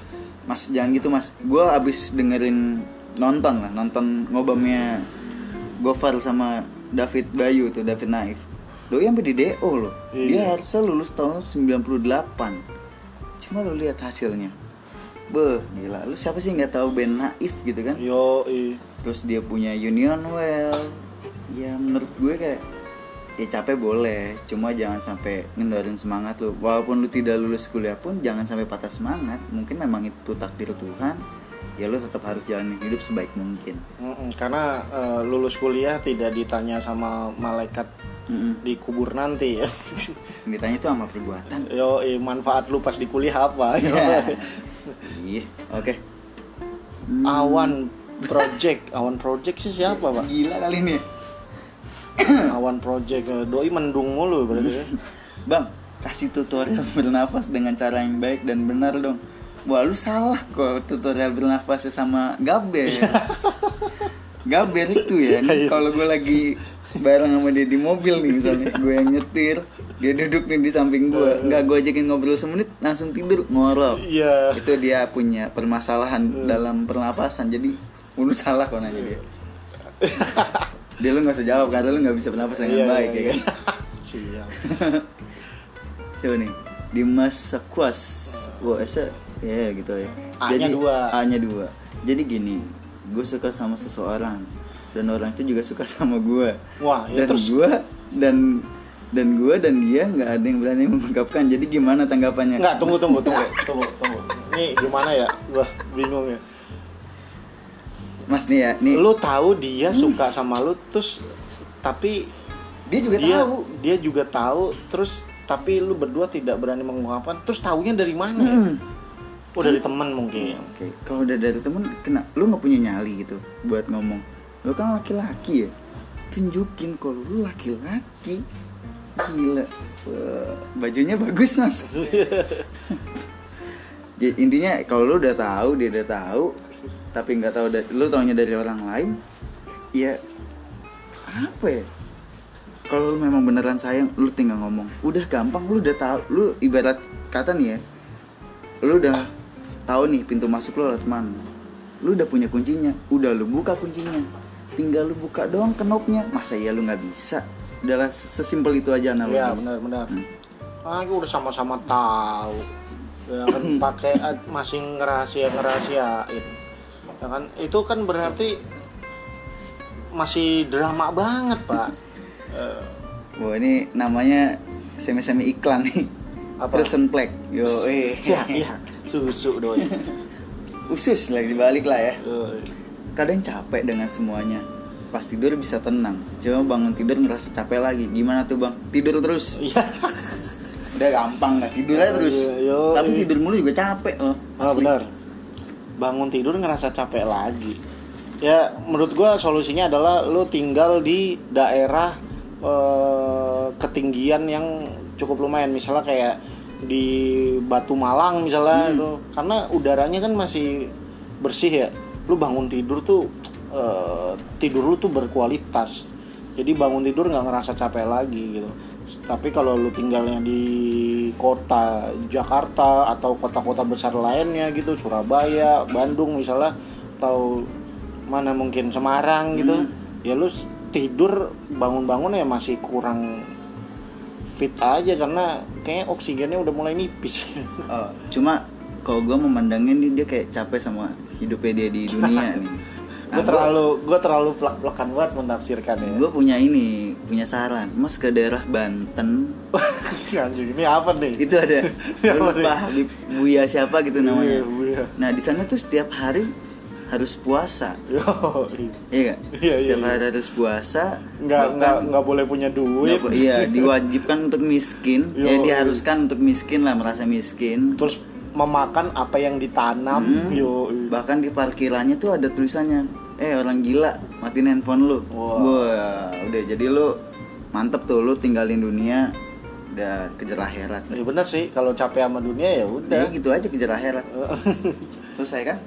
Mas jangan gitu Mas. Gua abis dengerin nonton lah, nonton ngobamnya Gofar sama David Bayu tuh, David Naif. Doi sampai di DO loh. Dia Iya. harusnya lulus tahun 98. Cuma lu lihat hasilnya. Beh, gila. Lu siapa sih nggak tahu band Naif gitu kan? yo i. Terus dia punya Union Well. Ya menurut gue kayak ya capek boleh, cuma jangan sampai ngendarin semangat lu. Walaupun lu tidak lulus kuliah pun jangan sampai patah semangat. Mungkin memang itu takdir Tuhan. Ya lu tetap harus jalani hidup sebaik mungkin. Mm-mm, karena eh, lulus kuliah tidak ditanya sama malaikat Mm-mm. di kubur nanti ya Ditanya itu sama perbuatan. yo manfaat lu pas di kuliah apa Iya, oke. awan project awan project sih siapa pak Gila kali ini. Awan project eh, doi mendung mulu berarti ya. Bang, kasih tutorial bernafas dengan cara yang baik dan benar dong. Wah lu salah kok tutorial bernafasnya sama Gabe. gaber itu ya nih, kalau gue lagi bareng sama dia di mobil nih misalnya gue yang nyetir dia duduk nih di samping gue nggak gue ajakin ngobrol semenit langsung tidur ngorok. Iya. itu dia punya permasalahan dalam pernapasan jadi lu salah kok nanya dia dia lu nggak usah jawab karena lu nggak bisa bernapas dengan Iya, baik iya, ya kan Siap. siapa nih Dimas Sakuas wah esa ya gitu ya A-nya dua. A nya dua jadi gini gue suka sama seseorang dan orang itu juga suka sama gue Wah, ya dan terus gue dan dan gue dan dia nggak ada yang berani mengungkapkan jadi gimana tanggapannya Enggak, tunggu tunggu tunggu tunggu tunggu. Ini gimana ya? Gua bingung ya. Mas nih ya nih Lu tahu dia suka sama lu terus tapi dia juga dia tahu dia juga tahu terus tapi lu berdua tidak berani mengungkapkan terus taunya dari mana ya? Hmm. Oh dari teman mungkin. Oke, kalau udah dari temen, kena, lu nggak punya nyali gitu buat ngomong. Lu kan laki-laki ya, tunjukin kalau lu laki-laki. Gila, Wah, bajunya bagus mas. Jadi, intinya kalau lu udah tahu, dia udah tahu, tapi nggak tahu, da- lu taunya dari orang lain, ya apa ya? Kalau lu memang beneran sayang, lu tinggal ngomong. Udah gampang, lu udah tahu, lu ibarat kata nih ya, lu udah tahu nih pintu masuk lu lewat mana lu udah punya kuncinya udah lu buka kuncinya tinggal lu buka doang knopnya masa iya lu nggak bisa udahlah sesimpel itu aja analogi Iya benar benar. Hmm. Ah, udah sama-sama tahu. Ya kan pakai masih ngerahasia ngerahasiain. Ya kan itu kan berarti masih drama banget pak. Eh, wah ini namanya semi-semi iklan nih Apa? Prison Plague yo eh Iya iya susu doi. usus lagi dibalik lah ya kadang capek dengan semuanya pas tidur bisa tenang cuma bangun tidur ngerasa capek lagi gimana tuh bang tidur terus Iya. udah gampang nggak tidur aja terus Iya, yo, tapi iya. tidur mulu juga capek loh Ah Asli. benar. Bangun tidur ngerasa capek lagi. Ya menurut gua solusinya adalah lu tinggal di daerah eh, ketinggian yang cukup lumayan misalnya kayak di Batu Malang misalnya itu. karena udaranya kan masih bersih ya. Lu bangun tidur tuh eh, tidur lu tuh berkualitas. Jadi bangun tidur nggak ngerasa capek lagi gitu. Tapi kalau lu tinggalnya di kota Jakarta atau kota-kota besar lainnya gitu, Surabaya, Bandung misalnya, atau mana mungkin Semarang gitu, ya lu tidur bangun-bangun ya masih kurang fit aja karena kayaknya oksigennya udah mulai nipis. Oh, cuma kalau gue memandangnya nih dia kayak capek sama hidupnya dia di dunia nih. Gue terlalu gue terlalu plak-plakan banget menafsirkan ya. gue punya ini punya saran, mas ke daerah Banten Anjing, ini apa nih? itu ada lupa Habib Buya siapa gitu namanya. Iya, Buya. Nah di sana tuh setiap hari harus puasa, Yo, iya gak? Iya, iya, setiap iya. hari harus puasa. nggak bahkan- nggak nggak boleh punya duit. nggak iya diwajibkan untuk miskin, ya Yo, diharuskan untuk miskin lah merasa miskin. Terus memakan apa yang ditanam. Hmm. Yo, Bahkan di parkirannya tuh ada tulisannya, eh orang gila matiin handphone lu. Wah. Wah, udah jadi lu mantep tuh lu tinggalin dunia udah kejar akhirat. ya bener sih kalau capek sama dunia ya udah. Udah gitu aja kejar akhirat. Selesai kan?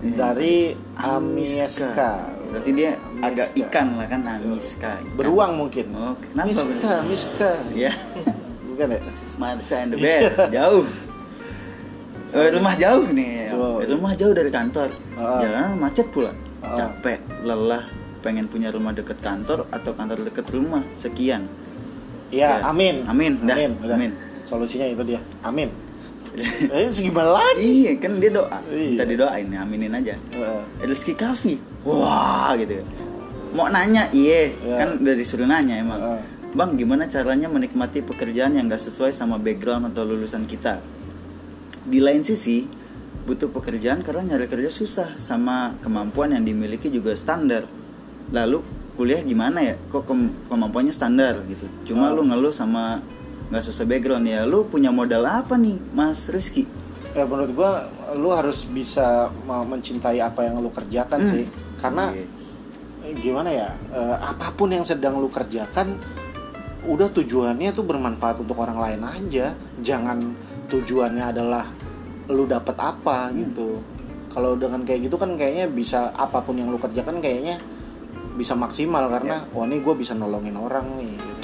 Dari Amiska. Berarti dia Amiska. agak ikan lah kan Amiska. ikan. Beruang mungkin. Oh, kenapa? Miska, Miska. Ya. Bukan ya? Marsha and the Bear jauh. Eh, rumah jauh nih. Oh. Rumah jauh dari kantor. Ah. Jalan macet pula. Ah. Capek, lelah, pengen punya rumah deket kantor atau kantor deket rumah. Sekian. Iya, Ya. amin. Amin, dah. Amin, udah. Amin. Solusinya itu dia. Amin. eh, gimana lagi? iya, kan dia doa. Iya. Minta didoain, ya, aminin aja. Heeh. Rizky Kalfi. Wah, gitu. Mau nanya, iya. Ya. Kan udah disuruh nanya emang. Heeh. Bang, gimana caranya menikmati pekerjaan yang gak sesuai sama background atau lulusan kita? Di lain sisi, butuh pekerjaan karena nyari kerja susah sama kemampuan yang dimiliki juga standar. Lalu kuliah gimana ya? Kok kem- kemampuannya standar gitu. Cuma Oh. lu ngeluh sama nggak sesuai background ya. Lu punya modal apa nih, Mas Rizky? Ya menurut gua lu harus bisa me- mencintai apa yang lu kerjakan Hmm. sih. Karena Iya. eh, gimana ya? eh, apa pun yang sedang lu kerjakan udah tujuannya tuh bermanfaat untuk orang lain aja. Jangan tujuannya adalah lu dapat apa gitu. kalau dengan kayak gitu kan kayaknya bisa apa pun yang lu kerjakan kayaknya bisa maksimal karena wah ini gue bisa nolongin orang nih. Gitu.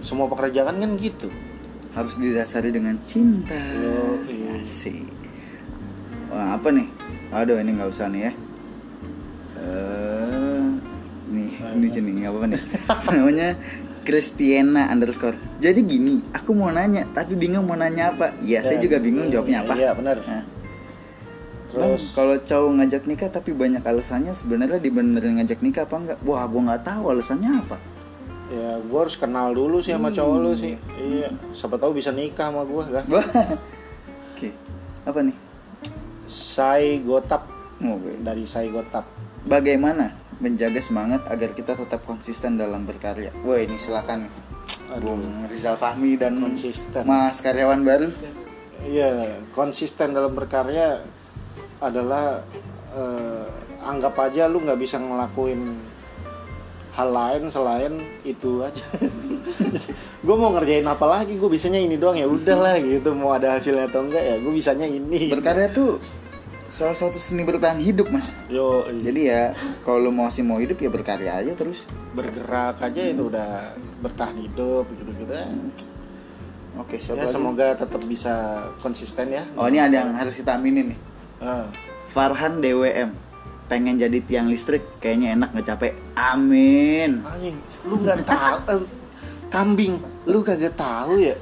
semua pekerjaan kan gitu. Harus didasari dengan cinta. Iya. sih wah apa nih? Aduh ini nggak usah nih ya. Eh, nih ini nih apa nih? Namanya Christiana underscore. Jadi gini aku mau nanya tapi bingung mau nanya apa. Ya. saya Ya, juga bingung iya, jawabnya apa. Iya, benar. Nah, terus? Kalau cowok ngajak nikah tapi banyak alasannya sebenarnya dibenerin ngajak nikah apa enggak? Wah gua nggak tahu alasannya apa. Ya gue harus kenal dulu sih sama cowok lu sih. Iya. Siapa tahu bisa nikah sama gue lah oke. Apa nih? Sai Gotap. Oh, dari Sai Gotap. Bagaimana menjaga semangat agar kita tetap konsisten dalam berkarya? Wah ini silakan. Bung Rizal Fahmi dan Konsisten. Mas karyawan baru. Iya, konsisten dalam berkarya adalah eh, anggap aja lu nggak bisa ngelakuin hal lain selain itu aja. gue mau ngerjain apa lagi? Gue bisanya ini doang ya udahlah gitu. Mau ada hasilnya atau enggak ya? Gue bisanya ini. Berkarya tuh salah satu seni bertahan hidup mas. Yo, iya. Jadi ya kalau lu masih mau hidup ya berkarya aja terus. bergerak aja itu udah bertahan hidup gitu-gitu. Oke Ya siapa lagi? semoga tetap bisa konsisten ya. Oh ini ada yang harus kita aminin nih. Ah. Farhan DWM pengen jadi tiang listrik kayaknya enak nggak capek. Amin. Anjing, lu nggak tahu eh, kambing, lu kagak tahu ya.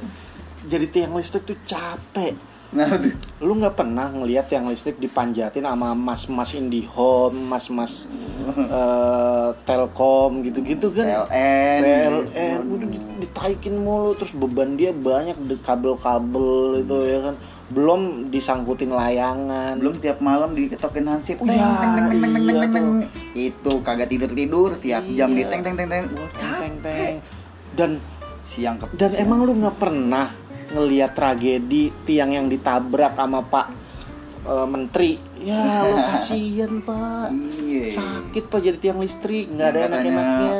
Jadi tiang listrik tuh capek. Nah tuh. Lu nggak pernah ngelihat tiang listrik dipanjatin sama mas-mas IndiHome, mas-mas eh, Telkom gitu-gitu kan. PLN. PLN udah di- ditaikin mulu terus beban dia banyak kabel-kabel itu ya kan. Belum disangkutin layangan. belum tiap malam diketokin hansip Oh, iya, teng, teng, teng, teng, teng, teng, itu kagak tidur tidur tiap jam Iya. di teng teng teng teng Teng, teng. Dan siang ke Dan siang. emang lu nggak pernah ngelihat tragedi tiang yang ditabrak sama Pak eh, Menteri? Ya lu kasihan Pak. Iya. Sakit Pak jadi tiang listrik, nggak ada enak-enaknya.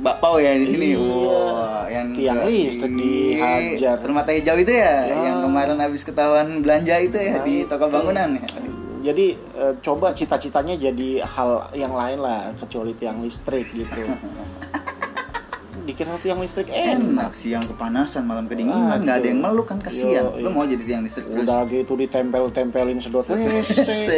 Bakpao ya di sini. Iya. Wah, yang Tiang listrik dihajar. Permata hijau itu ya, Ya. yang kemarin habis ketahuan belanja itu ya Nah, di toko itu. bangunan ya. Jadi eh, coba cita-citanya jadi hal yang lain lah kecuali tiang listrik gitu. Dikira tiang listrik enak. Enak siang kepanasan, malam kedinginan, nggak ada yang meluk kan kasihan. Lu iya. mau jadi tiang listrik terus? Udah gitu ditempel-tempelin sedot WC.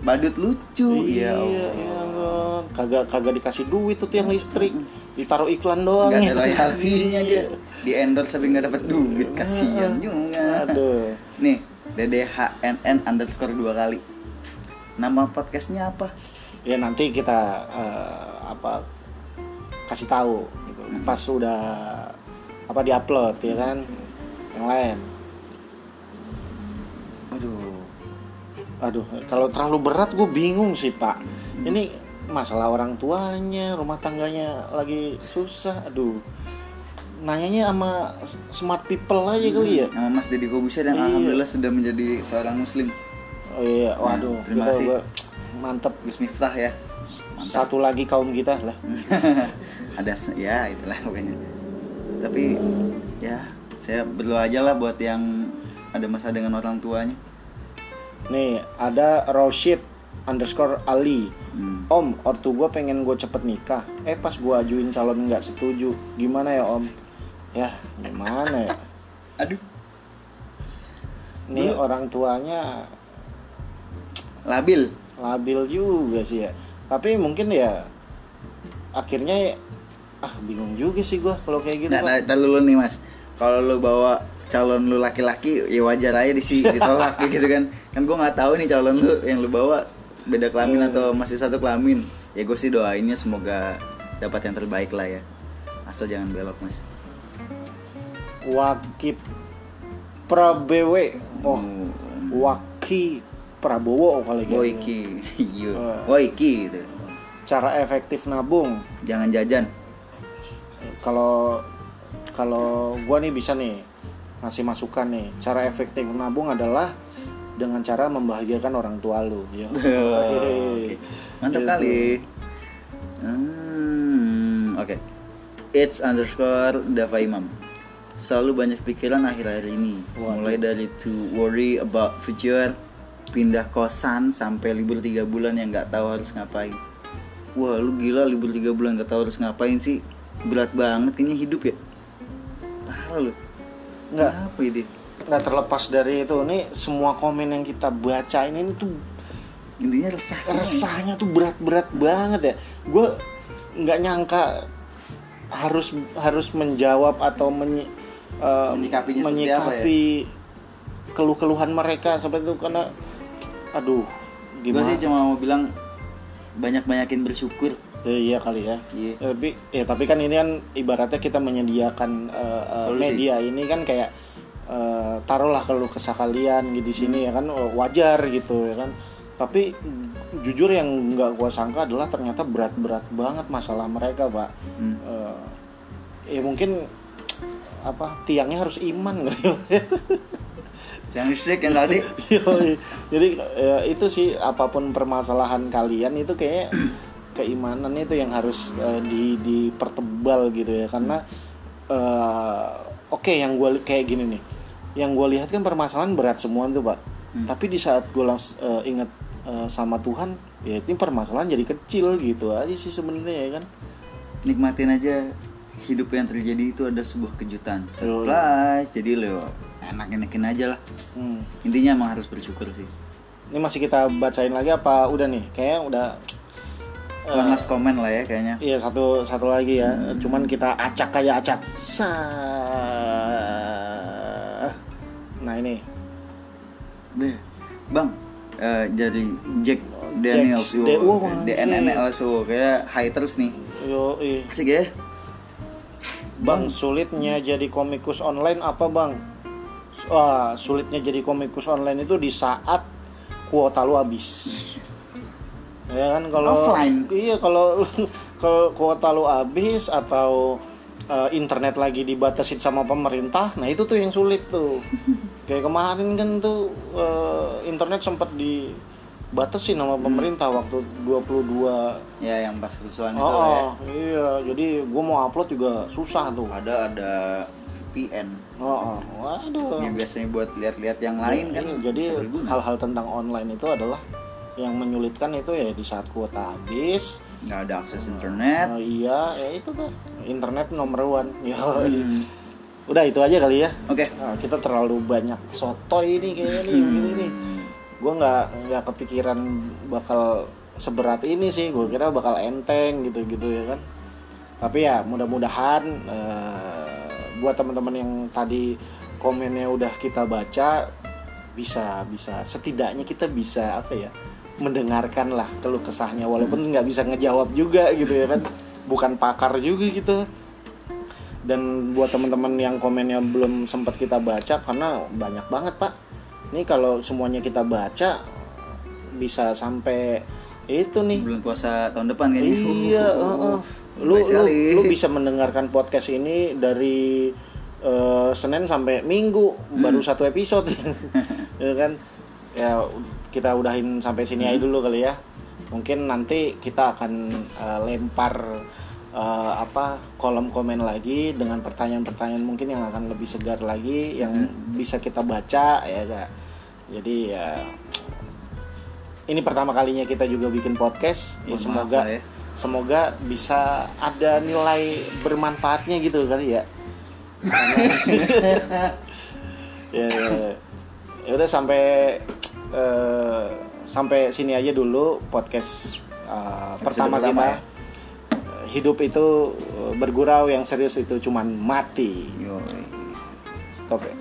Badut lucu, Iya, ya iya, Allah. iya, kagak kagak dikasih duit tuh tiang listrik, ditaruh iklan doang. Gak ya. ada royaltinya dia Di endorse tapi gak dapat duit Kasian juga Aduh. Nih DDHNN underscore dua kali Nama podcastnya apa? Ya nanti kita eh, apa kasih tahu. Pas sudah apa diupload ya kan yang lain. Aduh Aduh, kalau terlalu berat gue bingung sih pak. Ini masalah orang tuanya, rumah tangganya lagi susah. Aduh, nanyanya sama smart people aja kali ya. Nama Mas Deddy Kobusier yang Iya. alhamdulillah sudah menjadi seorang muslim Oh iya, waduh, Nah, terima kasih. gua- mantep. Gus Miftah ya Mantap Satu lagi kaum kita lah. Ada ya itulah pokoknya Tapi ya saya berdoa aja lah buat yang ada masalah dengan orang tuanya Nih, ada Roshid underscore Ali. Hmm. Om, ortu gue pengen gue cepet nikah. Eh pas gue ajuin calon nggak setuju. Gimana ya om? Ya, gimana ya? Aduh Nih orang tuanya Labil labil juga sih ya. Tapi mungkin ya akhirnya ya, ah bingung juga sih gua kalau kayak gitu. Nah, nah, dulu nih mas, kalau lu bawa calon lu laki-laki, ya wajar aja di ditolak gitu kan. Kan gue nggak tahu nih calon lu yang lu bawa beda kelamin Hmm. atau masih satu kelamin. Ya gue sih doainnya semoga dapat yang terbaik lah ya. Asal jangan belok mas. Wakip Prabewe. Oh, Hmm. Waki Prabowo kali gitu. Woiki, iya, Ah. Woiki gitu. Cara efektif nabung. Jangan jajan. Kalau kalau gua nih bisa nih ngasih masukan nih. Cara efektif nabung adalah dengan cara membahagiakan orang tua lu ya. Oke. Mantap Gitu. kali. Hmm, oke. It's underscore Dava Imam. Selalu banyak pikiran akhir-akhir ini. Waduh. Mulai dari to worry about future, pindah kosan sampai libur tiga bulan yang nggak tahu harus ngapain. Wah lu gila libur tiga bulan nggak tahu harus ngapain sih. Berat banget kayaknya hidup ya. Parah lu. Nggak. apa ini nggak terlepas dari itu nih semua komen yang kita baca ini tuh intinya resah sih resahnya tuh berat-berat banget ya. Gue nggak nyangka harus harus menjawab atau menyi, eh, Menyikapinya seperti apa ya? Keluh-keluhan mereka seperti itu karena aduh gue gimana sih cuma mau bilang banyak-banyakin bersyukur Ya, iya kali ya. Iya. Ya, tapi ya tapi kan ini kan ibaratnya kita menyediakan eh, Solusi. media ini kan kayak eh, taruhlah kalau kesah kalian gitu di sini ya kan wajar gitu ya kan. Tapi mm, jujur yang nggak gua sangka adalah ternyata berat-berat banget masalah mereka, Pak. Hmm. Eh, ya mungkin apa tiangnya harus iman ya. yang listrik yang tadi. Jadi ya, itu sih apa pun permasalahan kalian itu kayak keimanan itu yang harus eh, di dipertebal gitu ya. Karena eh, oke yang gue kayak gini nih. Yang gue lihat kan permasalahan berat semua tuh pak. Tapi di saat gue langsung eh, inget eh, sama Tuhan ya ini permasalahan jadi kecil gitu aja sih sebenarnya ya kan. Nikmatin aja hidup yang terjadi itu ada sebuah kejutan. Surprise jadi lo enak-enakin aja lah Hmm. intinya emang harus bersyukur sih ini masih kita bacain lagi apa udah nih kayaknya udah eh, one last comment lah ya kayaknya Iya satu satu lagi ya. Cuman kita acak kayak acak. Sa. Nah ini. Bang eh, jadi Jack Daniels wow, DNNLS oh, kayak high terus nih Yo, ih. asik ya Bang, sulitnya jadi komikus online apa bang? Wah, sulitnya jadi komikus online itu di saat kuota lu habis. Ya kan kalau Offline? Iya, kalau kalau kuota lu habis atau eh, internet lagi dibatasin sama pemerintah, nah itu tuh yang sulit tuh. Kayak kemarin kan tuh eh, internet sempat dibatasin sama pemerintah waktu 22 ya yang pas kerusuhan itu Oh, ya. oh, iya, jadi gue mau upload juga susah tuh. ada ada VPN Oh, oh. waduh. yang biasanya buat lihat-lihat yang lain kan Iya, jadi hal-hal tentang online itu adalah yang menyulitkan itu ya di saat kuota habis. nggak ada akses internet Oh, iya, ya itu tuh internet nomor one. Ya, Hmm. udah itu aja kali ya. oke Nah, kita terlalu banyak sotoy ini kayaknya nih, Hmm. begini nih. Gue nggak nggak kepikiran bakal seberat ini sih. Gue kira bakal enteng gitu-gitu ya kan. Tapi ya mudah-mudahan eh, buat teman-teman yang tadi komennya udah kita baca bisa bisa. Setidaknya kita bisa apa ya mendengarkan lah keluh kesahnya. Walaupun nggak bisa ngejawab juga gitu ya kan. Bukan pakar juga gitu dan buat teman-teman yang komennya belum sempat kita baca karena banyak banget pak. Ini kalau semuanya kita baca bisa sampai itu nih. Bulan puasa tahun depan kayaknya. Iya heeh. Lu, lu lu bisa mendengarkan podcast ini dari eh, Senin sampai Minggu baru satu episode. Ya kan? Ya kita udahin sampai sini aja dulu kali ya. Mungkin nanti kita akan eh, lempar eh, apa kolom komen lagi dengan pertanyaan-pertanyaan mungkin yang akan lebih segar lagi yang bisa kita baca ya Kak. jadi ya ini pertama kalinya kita juga bikin podcast. Ya Mohon semoga ya. Semoga bisa ada nilai bermanfaatnya gitu kali ya Karena- ya, ya. ya udah sampai eh, sampai sini aja dulu podcast eh, pertama pertama kita ya. hidup itu eh, bergurau yang serius itu cuman mati Yoi. stop ya